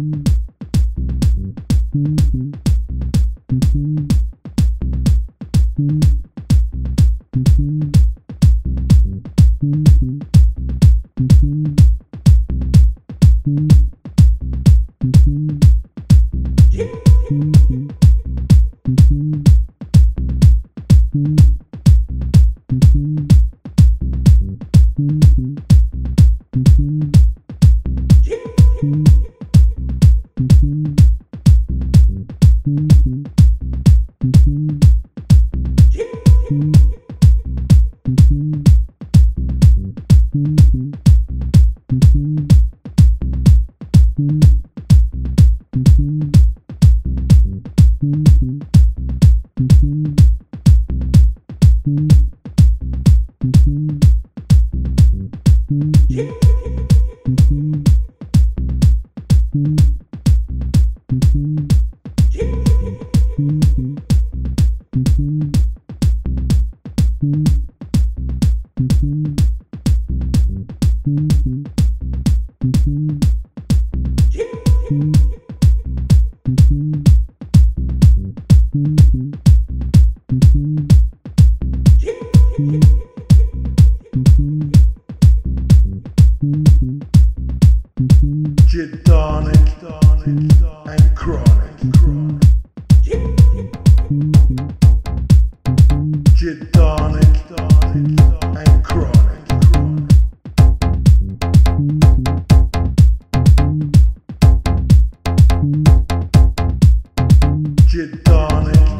Thank you. Mm-hmm. hedonic, and chronic. Hedonic and chronic. Hedonic.